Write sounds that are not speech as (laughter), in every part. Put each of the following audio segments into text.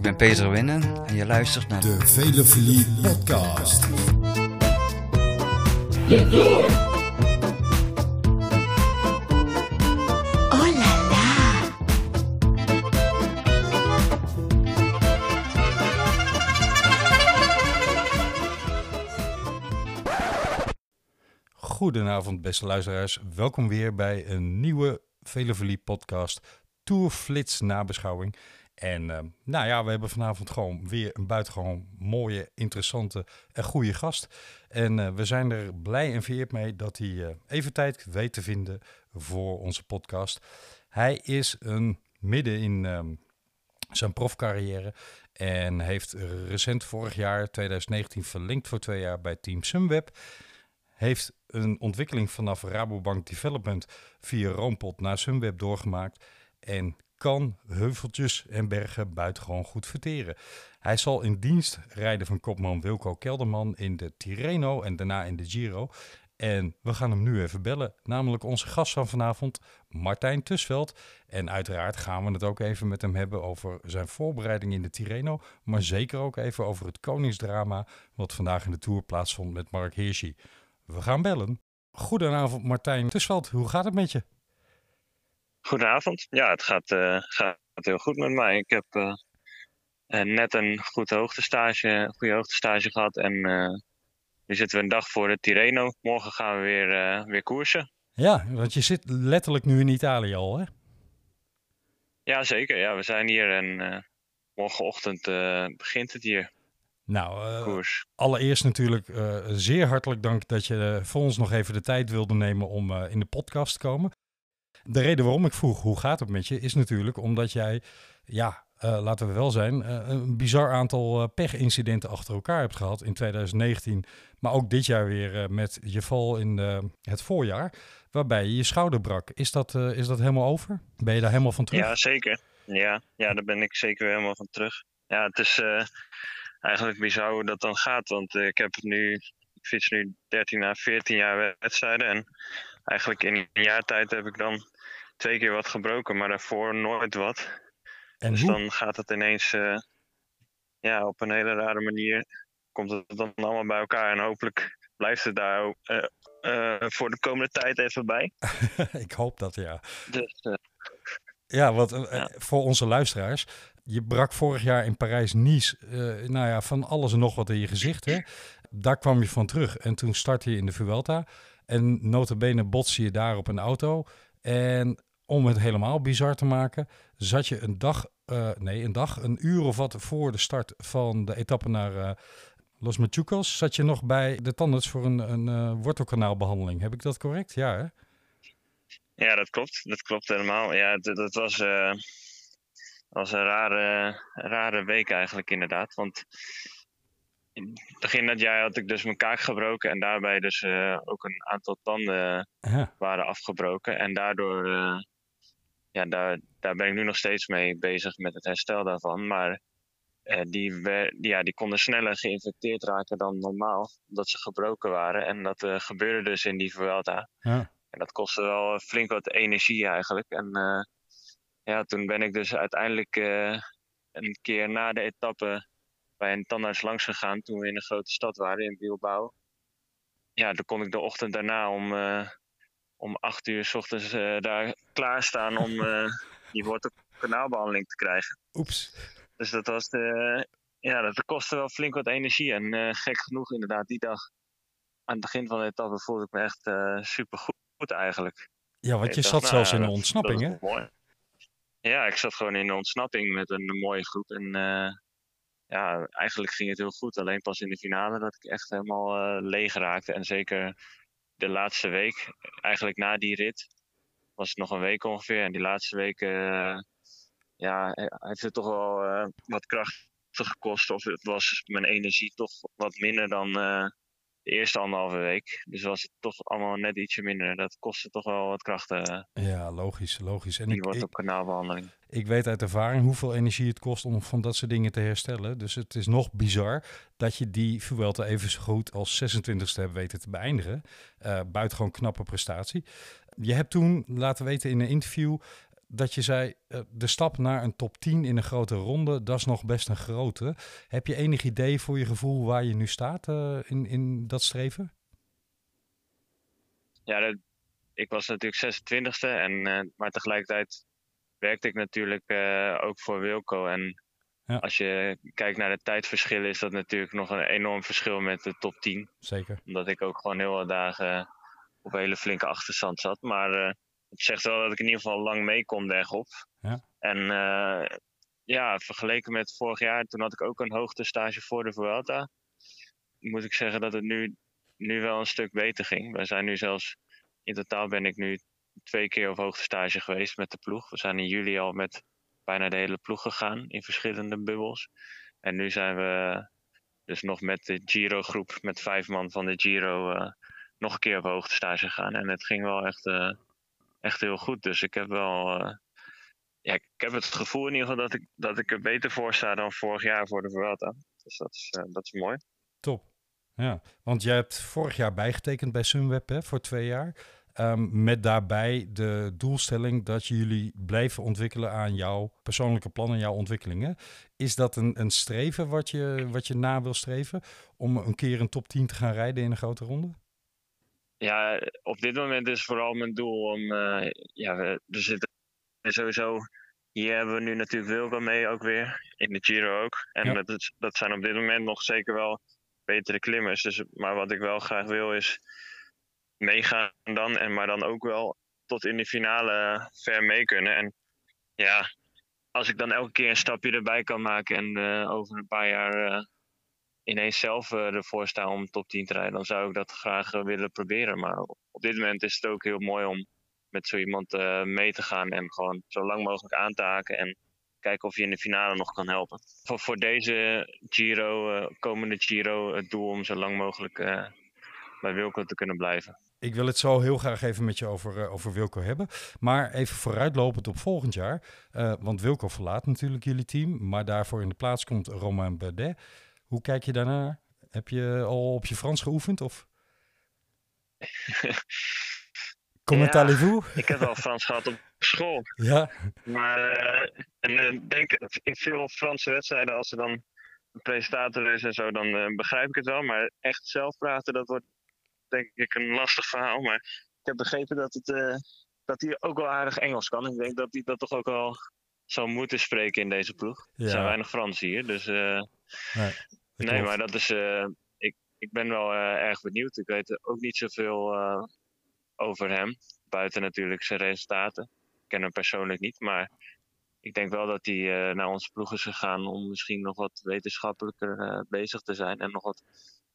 ik ben Peter Winnen en je luistert naar De Velofilie Podcast. Oh là là Goedenavond, beste luisteraars. Welkom weer bij een nieuwe Velofilie podcast Tourflits nabeschouwing. En eh, nou ja, we hebben vanavond gewoon weer een buitengewoon mooie, interessante en goede gast. En eh, we zijn er blij en vereerd mee dat hij eh, even tijd weet te vinden voor onze podcast. Hij is een midden in ehm, zijn profcarrière en heeft recent vorig jaar, 2019, verlengd voor twee jaar bij Team Sunweb heeft een ontwikkeling vanaf Rabobank Development via Roompot naar Sunweb doorgemaakt en kan heuveltjes en bergen buitengewoon goed verteren. Hij zal in dienst rijden van kopman Wilco Kelderman in de Tirreno en daarna in de Giro. En we gaan hem nu even bellen, namelijk onze gast van vanavond, Martijn Tusveld. En uiteraard gaan we het ook even met hem hebben over zijn voorbereiding in de Tirreno, maar zeker ook even over het koningsdrama wat vandaag in de Tour plaatsvond met Mark Hirschi. We gaan bellen. Goedenavond Martijn Tusveld, hoe gaat het met je? Goedenavond. Ja, het gaat, eh, gaat heel goed met mij. Ik heb eh, eh, net een goed hoogtestage, goede hoogtestage gehad. En nu zitten we een dag voor de Tirreno. Morgen gaan we weer, weer koersen. Ja, want je zit letterlijk nu in Italië al, hè? Ja, zeker. Ja, we zijn hier en morgenochtend begint het hier. Nou, allereerst natuurlijk zeer hartelijk dank dat je voor ons nog even de tijd wilde nemen om in de podcast te komen. De reden waarom ik vroeg hoe gaat het met je is natuurlijk omdat jij, ja, eh, laten we wel zijn, eh, een bizar aantal eh, pechincidenten achter elkaar hebt gehad in 2019. Maar ook dit jaar weer met je val in het voorjaar, waarbij je je schouder brak. Is dat, is dat helemaal over? Ben je daar helemaal van terug? Ja, zeker. Ja, ja, daar ben ik zeker weer helemaal van terug. Ja, het is eigenlijk bizar hoe dat dan gaat. Want ik heb het nu, ik fiets nu 13 à 14 jaar wedstrijden. En eigenlijk in een jaar tijd heb ik dan twee keer wat gebroken, maar daarvoor nooit wat. en Dus hoe? dan gaat het ineens eh, ja, op een hele rare manier. Komt het dan allemaal bij elkaar. En hopelijk blijft het daar ook, eh, voor de komende tijd even bij. (laughs) ik hoop dat, ja. Dus Ja, want Ja. voor onze luisteraars, je brak vorig jaar in Parijs-Nice, nou ja, van alles en nog wat in je gezicht, hè? Daar kwam je van terug en toen startte je in de Vuelta en notabene botste je daar op een auto en om het helemaal bizar te maken, zat je een dag, eh, nee, een dag, een uur of wat voor de start van de etappe naar eh, Los Machucos, zat je nog bij de tandarts voor een, een eh, wortelkanaalbehandeling. Heb ik dat correct? Ja, hè? ja, dat klopt. Dat klopt helemaal. Ja, dat, dat was, was een rare, rare week eigenlijk inderdaad. Want in begin dat jaar had ik dus mijn kaak gebroken. En daarbij dus ook een aantal tanden Ja. waren afgebroken. En daardoor, ja, daar, daar ben ik nu nog steeds mee bezig met het herstel daarvan. Maar eh, die, ja, die konden sneller geïnfecteerd raken dan normaal, omdat ze gebroken waren. En dat eh, gebeurde dus in die Vuelta. Ja. En dat kostte wel flink wat energie eigenlijk. En eh, ja, toen ben ik dus uiteindelijk eh, een keer na de etappe bij een tandarts langs gegaan toen we in een grote stad waren in Bilbao. Ja, toen kon ik de ochtend daarna om, eh, om acht uur s ochtends eh, daar klaarstaan om (laughs) eh, die wortelkanaalbehandeling te krijgen. Oeps. Dus dat was de, ja, dat kostte wel flink wat energie. En eh, gek genoeg inderdaad, die dag aan het begin van de etappe voelde ik me echt super goed eigenlijk. Ja, want je dacht, zat nou, zelfs in een ontsnapping, hè? mooi. Ja, ik zat gewoon in een ontsnapping met een mooie groep. En eh, ja, eigenlijk ging het heel goed. Alleen pas in de finale dat ik echt helemaal eh, leeg raakte. En zeker de laatste week, eigenlijk na die rit, was het nog een week ongeveer. En die laatste week, eh, ja, heeft het toch wel eh, wat krachten gekost. Of het was mijn energie toch wat minder dan eh, de eerste anderhalve week. Dus was het toch allemaal net ietsje minder. Dat kostte toch wel wat krachten. Ja, logisch, logisch. En die ik, wordt op kanaalbehandeling. ik weet uit ervaring hoeveel energie het kost om van dat soort dingen te herstellen. Dus het is nog bizar dat je die Vuelta even zo goed als 26e hebt weten te beëindigen. Eh buitengewoon knappe prestatie. Je hebt toen laten weten in een interview dat je zei, eh, de stap naar een top 10 in een grote ronde, dat is nog best een grote. Heb je enig idee voor je gevoel waar je nu staat eh, in, in dat streven? Ja, dat, ik was natuurlijk 26e, en, eh, maar tegelijkertijd werkte ik natuurlijk ook voor Wilco. En Ja. als je kijkt naar de tijdverschillen, is dat natuurlijk nog een enorm verschil met de top 10. Zeker. Omdat ik ook gewoon heel wat dagen op hele flinke achterstand zat. Maar het zegt wel dat ik in ieder geval lang mee kon bergop. Ja. En eh, ja, vergeleken met vorig jaar, toen had ik ook een hoogtestage voor de Vuelta. Moet ik zeggen dat het nu, nu wel een stuk beter ging. We zijn nu zelfs, in totaal ben ik nu twee keer op hoogtestage geweest met de ploeg. We zijn in juli al met bijna de hele ploeg gegaan in verschillende bubbels. En nu zijn we dus nog met de Giro-groep, met vijf man van de Giro, eh, nog een keer op hoogtestage gegaan. En het ging wel echt, eh, echt heel goed. Dus ik heb wel. eh, ja, ik heb het gevoel in ieder geval dat ik, dat ik er beter voor sta dan vorig jaar voor de Vuelta. Dus dat is, eh, dat is mooi. Top. Ja, want jij hebt vorig jaar bijgetekend bij Sunweb hè, voor twee jaar. Ehm, met daarbij de doelstelling dat jullie blijven ontwikkelen aan jouw persoonlijke plannen en jouw ontwikkelingen. Is dat een, een streven wat je, wat je na wil streven? Om een keer een top 10 te gaan rijden in een grote ronde? Ja, op dit moment is vooral mijn doel om. eh, ja, we, er zitten sowieso. Hier hebben we nu natuurlijk Wilco mee ook weer. In de Giro ook. En Ja. dat, is, dat zijn op dit moment nog zeker wel betere klimmers. Dus, maar wat ik wel graag wil is meegaan dan. En maar dan ook wel tot in de finale ver mee kunnen. En ja, als ik dan elke keer een stapje erbij kan maken. En eh, over een paar jaar eh, ineens zelf eh, ervoor sta om top 10 te rijden, dan zou ik dat graag eh, willen proberen. Maar op dit moment is het ook heel mooi om met zo iemand eh, mee te gaan en gewoon zo lang mogelijk aan te haken en kijken of je in de finale nog kan helpen. Voor, deze Giro, komende Giro, het doel om zo lang mogelijk bij Wilco te kunnen blijven. Ik wil het zo heel graag even met je over, over Wilco hebben. Maar even vooruitlopend op volgend jaar. want Wilco verlaat natuurlijk jullie team. Maar daarvoor in de plaats komt Romain Bardet. Hoe kijk je daarnaar? Heb je al op je Frans geoefend? Of (laughs) comment Ja. allez-vous? Ik heb wel Frans gehad op school. (laughs) Ja, Maar eh, en, eh, denk in veel Franse wedstrijden, als er dan een presentator is en zo, dan eh, begrijp ik het wel. Maar echt zelf praten, dat wordt denk ik een lastig verhaal. Maar ik heb begrepen dat, het, dat hij ook wel aardig Engels kan. Ik denk dat hij dat toch ook wel zou moeten spreken in deze ploeg. Er zijn ja. weinig Fransen hier, dus Nee, nee, klopt. maar dat is. eh, ik, ik ben wel eh, erg benieuwd. Ik weet ook niet zoveel eh, over hem. Buiten natuurlijk zijn resultaten. Ik ken hem persoonlijk niet. Maar ik denk wel dat hij naar onze ploeg is gegaan om misschien nog wat wetenschappelijker bezig te zijn. En nog wat,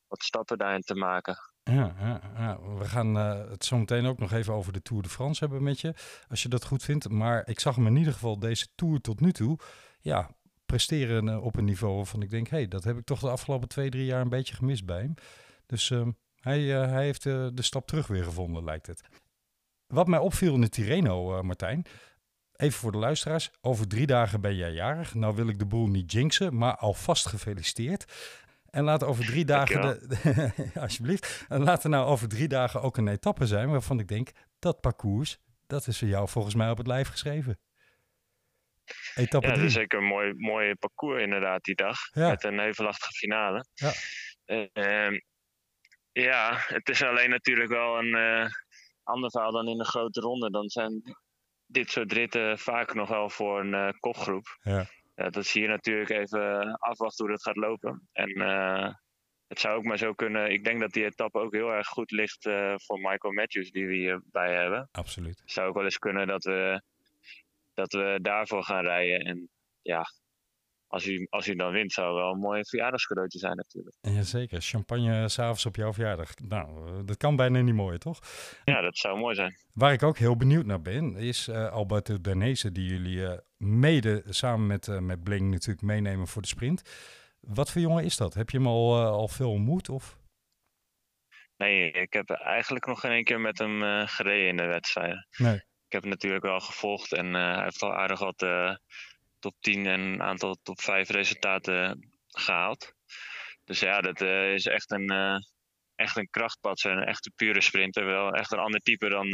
wat stappen daarin te maken. Ja, ja, ja. we gaan het zo meteen ook nog even over de Tour de France hebben met je, als je dat goed vindt. Maar ik zag hem in ieder geval deze Tour tot nu toe, ja, presteren eh, op een niveau waarvan ik denk, hé, hey, dat heb ik toch de afgelopen twee, drie jaar een beetje gemist bij hem. Dus ehm, hij, eh, hij heeft eh, de stap terug weer gevonden, lijkt het. Wat mij opviel in de Tirreno, eh, Martijn, even voor de luisteraars, over drie dagen ben jij jarig. Nou wil ik de boel niet jinxen, maar alvast gefeliciteerd. En laat over drie dagen, de, (laughs) alsjeblieft, en laat er nou over drie dagen ook een etappe zijn waarvan ik denk, dat parcours, dat is voor jou volgens mij op het lijf geschreven. Etappe Ja, dat is zeker een mooi, mooi parcours inderdaad die dag. Ja. Met een heuvelachtige finale. Ja. Eh, ehm, ja, het is alleen natuurlijk wel een eh, ander verhaal dan in de grote ronde. Dan zijn dit soort ritten vaak nog wel voor een eh, kopgroep. Ja. Ja, dat zie je natuurlijk even afwachten hoe dat gaat lopen. En eh, het zou ook maar zo kunnen. Ik denk dat die etappe ook heel erg goed ligt voor Michael Matthews, die we hierbij hebben. Absoluut. Het zou ook wel eens kunnen dat we, dat we daarvoor gaan rijden. En ja, als u, als u dan wint, zou wel een mooi verjaardagscadeautje zijn natuurlijk. En Jazeker, champagne s'avonds op jouw verjaardag. Nou, eh, dat kan bijna niet mooier, toch? Ja, dat zou mooi zijn. Waar ik ook heel benieuwd naar ben, is eh Alberto Danese, die jullie eh, mede samen met, eh, met Bling natuurlijk meenemen voor de sprint. Wat voor jongen is dat? Heb je hem al, eh, al veel ontmoet? Of? Nee, ik heb eigenlijk nog geen één keer met hem eh, gereden in de wedstrijden. Nee. Ik heb hem natuurlijk wel gevolgd en eh, hij heeft al aardig wat eh, top 10 en een aantal top 5 resultaten gehaald. Dus ja, dat eh, is echt een, echt een krachtpatser, een echte pure sprinter. Wel echt een ander type dan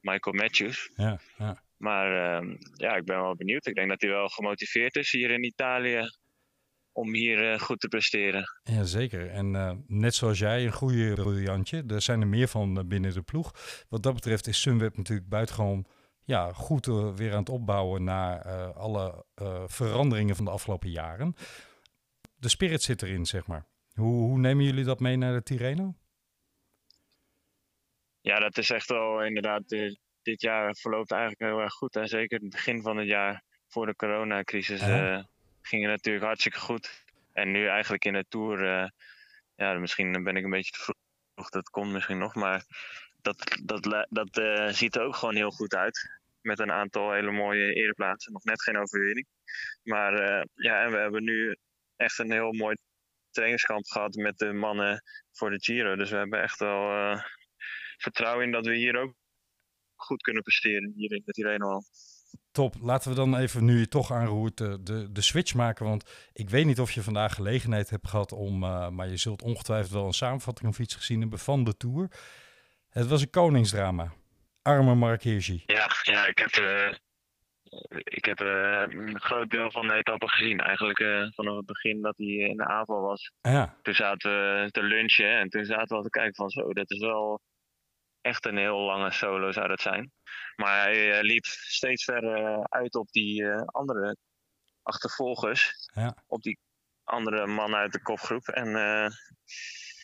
Michael Matthews. Ja, ja. Maar ehm, ja, ik ben wel benieuwd. Ik denk dat hij wel gemotiveerd is hier in Italië om hier eh, goed te presteren. Ja, zeker. En eh, net zoals jij, een goede briljantje. Er zijn er meer van eh, binnen de ploeg. Wat dat betreft is Sunweb natuurlijk buitengewoon ja, goed weer aan het opbouwen na alle veranderingen van de afgelopen jaren. De spirit zit erin, zeg maar. Hoe, hoe nemen jullie dat mee naar de Tirreno? Ja, dat is echt wel inderdaad. dit jaar verloopt eigenlijk heel erg goed. En zeker het begin van het jaar voor de coronacrisis ging het natuurlijk hartstikke goed. En nu eigenlijk in de Tour, eh, ja, misschien ben ik een beetje te vroeg, dat komt misschien nog. Maar dat, dat, dat eh, ziet er ook gewoon heel goed uit. Met een aantal hele mooie ereplaatsen. Nog net geen overwinning. Maar eh, ja, en we hebben nu echt een heel mooi trainingskamp gehad met de mannen voor de Giro. Dus we hebben echt wel vertrouwen in dat we hier ook goed kunnen presteren. Hier in de Tirreno al. Top. Laten we dan even, nu je toch aanroert, de, de, de switch maken. Want ik weet niet of je vandaag gelegenheid hebt gehad om, eh, maar je zult ongetwijfeld wel een samenvatting of iets gezien hebben van de Tour. Het was een koningsdrama. Arme Mark Hirschi. Ja, ja ik heb, eh, ik heb eh, een groot deel van de etappe gezien. Eigenlijk eh, vanaf het begin dat hij in de aanval was. Ja, Toen zaten we te lunchen en toen zaten we al te kijken van zo, dat is wel echt een heel lange solo zou dat zijn. Maar hij eh, liep steeds verder eh, uit op die eh, andere achtervolgers. Ja. Op die andere man uit de kopgroep. En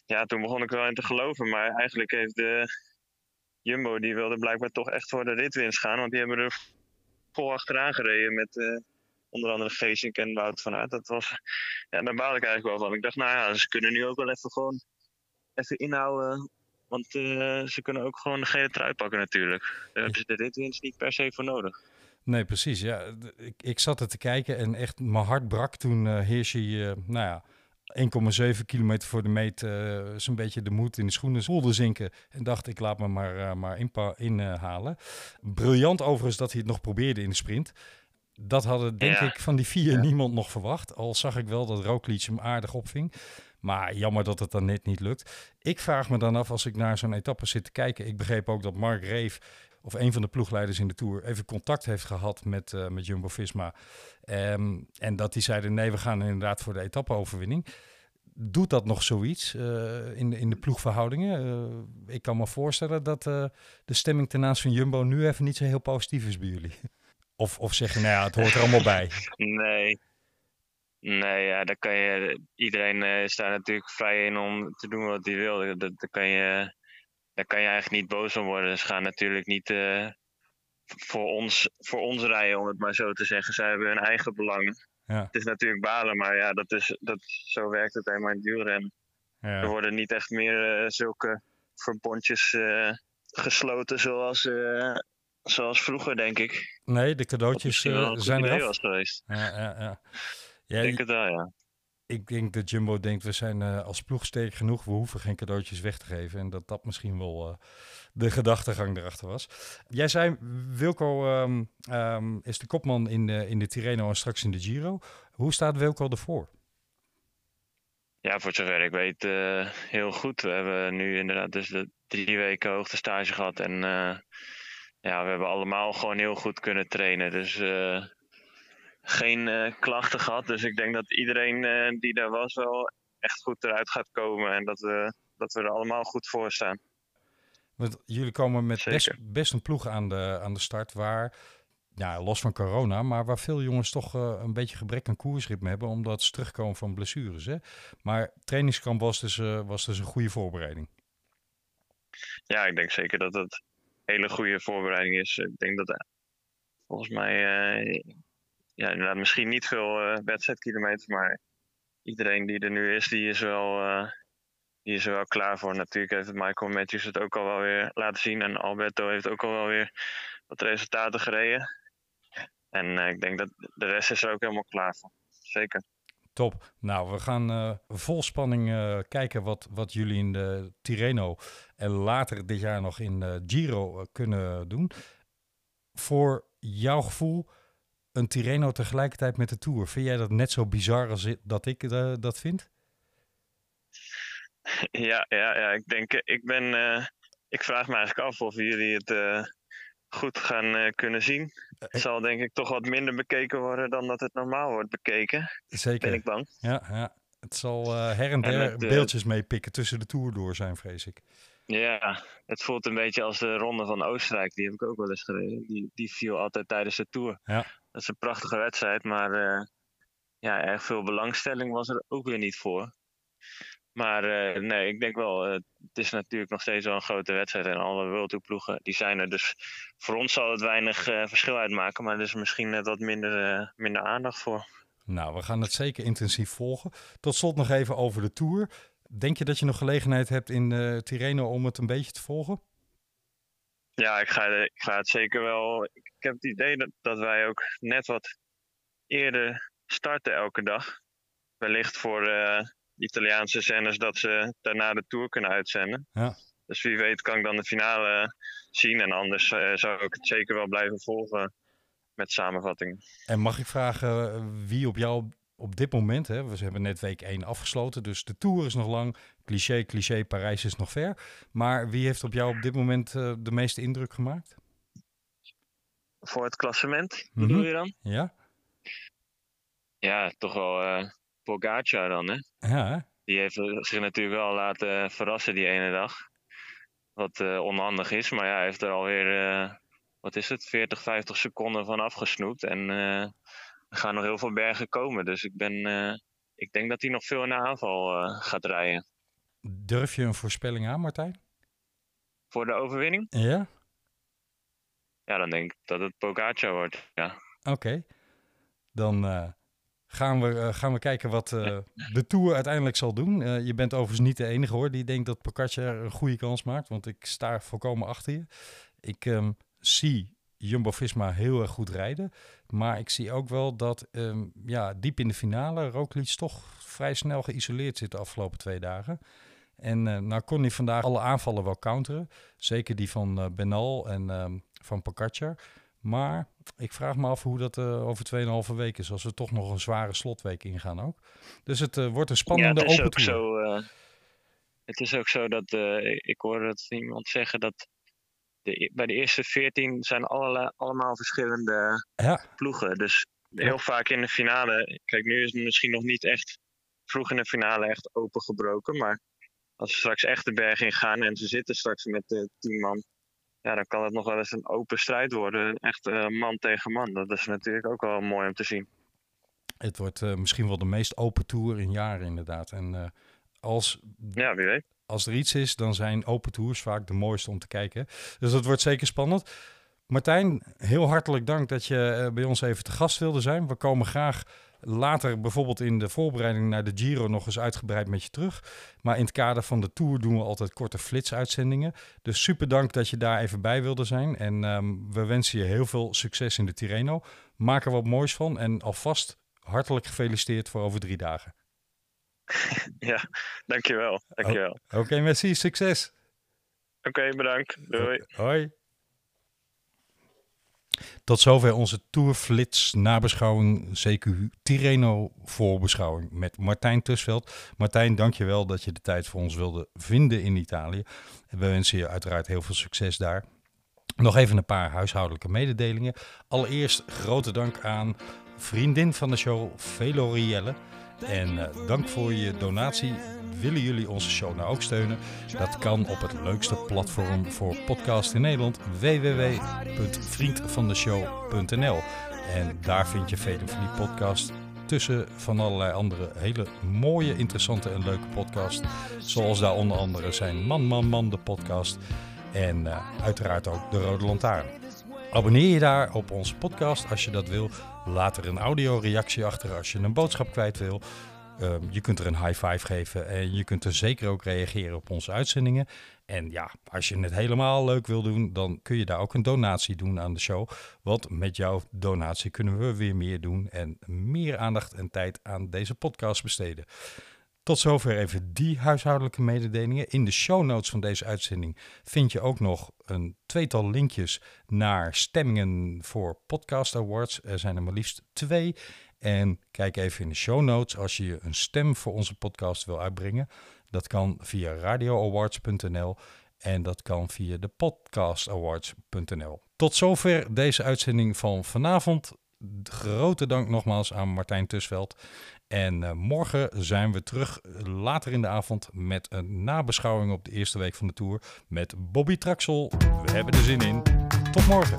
ja, toen begon ik wel in te geloven. Maar eigenlijk heeft de Jumbo, die wilde blijkbaar toch echt voor de ritwinst gaan. Want die hebben er vol achteraan gereden met onder andere Geesink en Wout van Aert. Dat was, ja, daar baalde ik eigenlijk wel van. Ik dacht, nou ja, ze kunnen nu ook wel even gewoon even inhouden. Want eh, ze kunnen ook gewoon de gele trui pakken natuurlijk. Daar hebben ze de ritwinst niet per se voor nodig. nee, precies. Ja, ik, ik zat er te kijken en echt mijn hart brak toen Hirschi, eh, nou ja, 1,7 kilometer voor de meet zo'n beetje de moed in de schoenen voelde zinken. En dacht, ik laat me maar, maar inhalen. Briljant overigens dat hij het nog probeerde in de sprint. Dat hadden denk Ja. ik van die vier Ja. niemand nog verwacht. Al zag ik wel dat Roglic hem aardig opving. Maar jammer dat het dan net niet lukt. Ik vraag me dan af als ik naar zo'n etappe zit te kijken. Ik begreep ook dat Mark Reef, of een van de ploegleiders in de Tour, even contact heeft gehad met, eh, met Jumbo-Visma. Ehm, en dat die zeiden, nee, we gaan inderdaad voor de etappe-overwinning. Doet dat nog zoiets eh, in, de, in de ploegverhoudingen? Eh, ik kan me voorstellen dat de stemming ten aanzien van Jumbo nu even niet zo heel positief is bij jullie. Of, of zeg je, nou ja, het hoort er allemaal bij. (laughs) Nee. Nee, ja, daar kan je, iedereen eh, is daar natuurlijk vrij in om te doen wat hij wil. Dat, dat kan je, daar kan je eigenlijk niet boos om worden. Ze gaan natuurlijk niet eh, voor, ons, voor ons rijden, om het maar zo te zeggen. Zij hebben hun eigen belangen. Ja. Het is natuurlijk balen, maar ja, dat is, dat, zo werkt het helemaal in het wielrennen. Er Ja. worden niet echt meer eh, zulke verbondjes gesloten zoals, zoals vroeger, denk ik. Nee, de cadeautjes zijn geweest. Ja, ja, ja. Ja, Ik denk het wel, ja. ik denk dat Jumbo denkt, we zijn eh, als ploeg sterk genoeg, we hoeven geen cadeautjes weg te geven. En dat dat misschien wel eh, de gedachtegang erachter was. Jij zei, Wilco ehm, ehm, is de kopman in de, in de Tirreno en straks in de Giro. Hoe staat Wilco ervoor? Ja, voor zover ik weet, eh, heel goed. We hebben nu inderdaad dus de drie weken hoogtestage gehad. En ja, we hebben allemaal gewoon heel goed kunnen trainen. Dus geen eh, klachten gehad. Dus ik denk dat iedereen eh, die daar was wel echt goed eruit gaat komen. En dat we, dat we er allemaal goed voor staan. Want jullie komen met best, een ploeg aan de, aan de start waar, ja, los van corona, maar waar veel jongens toch eh, een beetje gebrek aan koersritme hebben, omdat ze terugkomen van blessures. Hè? Maar trainingskamp was dus, was dus een goede voorbereiding. Ja, ik denk zeker dat het een hele goede voorbereiding is. Ik denk dat volgens mij, ja, inderdaad, misschien niet veel eh, wedstrijdkilometers, maar iedereen die er nu is, die is, wel, eh, die is wel klaar voor. Natuurlijk heeft Michael Matthews het ook al wel weer laten zien en Alberto heeft ook al wel weer wat resultaten gereden. En eh, ik denk dat de rest is er ook helemaal klaar voor. Zeker. Top. Nou, we gaan vol spanning kijken wat, wat jullie in de Tirreno en later dit jaar nog in Giro kunnen doen. Voor jouw gevoel, een Tirreno tegelijkertijd met de Tour. Vind jij dat net zo bizar als dat ik eh, dat vind? (laughs) Ja, ja, ja, ik denk, ik ben, eh, ik vraag me eigenlijk af of jullie het eh, goed gaan kunnen zien. Het zal denk ik toch wat minder bekeken worden dan dat het normaal wordt bekeken. Zeker. Ben ik bang. Ja, ja. Het zal her en der het, beeldjes meepikken tussen de Tour door zijn, vrees ik. Ja, het voelt een beetje als de ronde van Oostenrijk. Die heb ik ook wel eens gereden. Die, die viel altijd tijdens de Tour. Ja. Dat is een prachtige wedstrijd, maar uh, ja, erg veel belangstelling was er ook weer niet voor. Maar uh, nee, ik denk wel, uh, het is natuurlijk nog steeds wel een grote wedstrijd. En alle World ploegen, die zijn er. Dus voor ons zal het weinig verschil uitmaken. Maar er is misschien net wat minder, minder aandacht voor. Nou, we gaan het zeker intensief volgen. Tot slot nog even over de Tour. Denk je dat je nog gelegenheid hebt in Tirreno om het een beetje te volgen? Ja, ik ga, ik ga het zeker wel. Ik heb het idee dat, dat wij ook net wat eerder starten elke dag. Wellicht voor uh, Italiaanse zenders dat ze daarna de Tour kunnen uitzenden. Ja. Dus wie weet kan ik dan de finale zien. En anders uh, zou ik het zeker wel blijven volgen met samenvattingen. En mag ik vragen wie op jou op dit moment, hè, we hebben net week 1 afgesloten, dus de Tour is nog lang. Cliché, cliché, Parijs is nog ver. Maar wie heeft op jou op dit moment uh, de meeste indruk gemaakt? Voor het klassement, mm -hmm. bedoel je dan? Ja. Ja, toch wel uh, Pogacar dan, hè? Ja. Die heeft zich natuurlijk wel laten verrassen die ene dag. Wat uh, onhandig is, maar ja, hij heeft er alweer, wat is het, 40, 50 seconden van afgesnoept. En er gaan nog heel veel bergen komen. Dus ik, ben, uh, ik denk dat hij nog veel in de aanval uh, gaat rijden. Durf je een voorspelling aan, Martijn? Voor de overwinning? Ja. Ja, dan denk ik dat het Pogacar wordt, ja. Oké. Okay. Dan uh, gaan, we, gaan we kijken wat de Tour uiteindelijk zal doen. je bent overigens niet de enige hoor die denkt dat Pogacar een goede kans maakt. Want ik sta volkomen achter je. Ik um, zie Jumbo-Visma heel erg goed rijden. Maar ik zie ook wel dat um, ja, diep in de finale Roglic toch vrij snel geïsoleerd zit de afgelopen twee dagen. En uh, nou kon hij vandaag alle aanvallen wel counteren. Zeker die van uh, Benal en um, van Pogacar. Maar ik vraag me af hoe dat uh, over 2,5 weken is. Als we toch nog een zware slotweek ingaan ook. Dus het wordt een spannende ja, het is open ook zo, Het is ook zo dat ik hoorde dat iemand zeggen dat de, bij de eerste 14 zijn allerlei, allemaal verschillende ja. ploegen. Dus heel ja. vaak in de finale. Kijk, nu is het misschien nog niet echt vroeg in de finale echt opengebroken. Maar als we straks echt de berg in gaan en ze zitten straks met de 10 man. Ja, dan kan het nog wel eens een open strijd worden. Echt uh, man tegen man. Dat is natuurlijk ook wel mooi om te zien. Het wordt uh, misschien wel de meest open tour in jaren, inderdaad. En uh, als. Ja, wie weet als er iets is, dan zijn open tours vaak de mooiste om te kijken. Dus dat wordt zeker spannend. Martijn, heel hartelijk dank dat je bij ons even te gast wilde zijn. We komen graag later, bijvoorbeeld in de voorbereiding naar de Giro, nog eens uitgebreid met je terug. Maar in het kader van de Tour doen we altijd korte flitsuitzendingen. Dus super dank dat je daar even bij wilde zijn. En um, we wensen je heel veel succes in de Tirreno. Maak er wat moois van en alvast hartelijk gefeliciteerd voor over drie dagen. (laughs) Ja, dankjewel. dankjewel. Oké, okay, merci. Succes. Oké, okay, bedankt. Doei. Hoi. Tot zover onze Tourflits nabeschouwing CQ Tirreno voorbeschouwing met Martijn Tusveld. Martijn, dankjewel dat je de tijd voor ons wilde vinden in Italië. We wensen je uiteraard heel veel succes daar. Nog even een paar huishoudelijke mededelingen. Allereerst grote dank aan vriendin van de show, Velorielle. En uh, dank voor je donatie. Willen jullie onze show nou ook steunen? Dat kan op het leukste platform voor podcast in Nederland, www.vriendvandeshow.nl. En daar vind je vele van die podcast tussen van allerlei andere hele mooie, interessante en leuke podcasts. Zoals daar onder andere zijn Man, Man, Man, de podcast. En uh, uiteraard ook de Rode Lantaarn. Abonneer je daar op onze podcast als je dat wil. Laat er een audioreactie achter als je een boodschap kwijt wil. Uh, je kunt er een high five geven en je kunt er zeker ook reageren op onze uitzendingen. En ja, als je het helemaal leuk wil doen, dan kun je daar ook een donatie doen aan de show. Want met jouw donatie kunnen we weer meer doen en meer aandacht en tijd aan deze podcast besteden. Tot zover even die huishoudelijke mededelingen. In de show notes van deze uitzending vind je ook nog een tweetal linkjes naar stemmingen voor Podcast Awards. Er zijn er maar liefst twee. En kijk even in de show notes als je een stem voor onze podcast wil uitbrengen. Dat kan via radioawards.nl. En dat kan via de podcastawards.nl. Tot zover deze uitzending van vanavond. Grote dank nogmaals aan Martijn Tusveld. En eh, morgen zijn we terug later in de avond met een nabeschouwing op de eerste week van de tour met Bobby Traxel. We hebben er zin in. Tot morgen.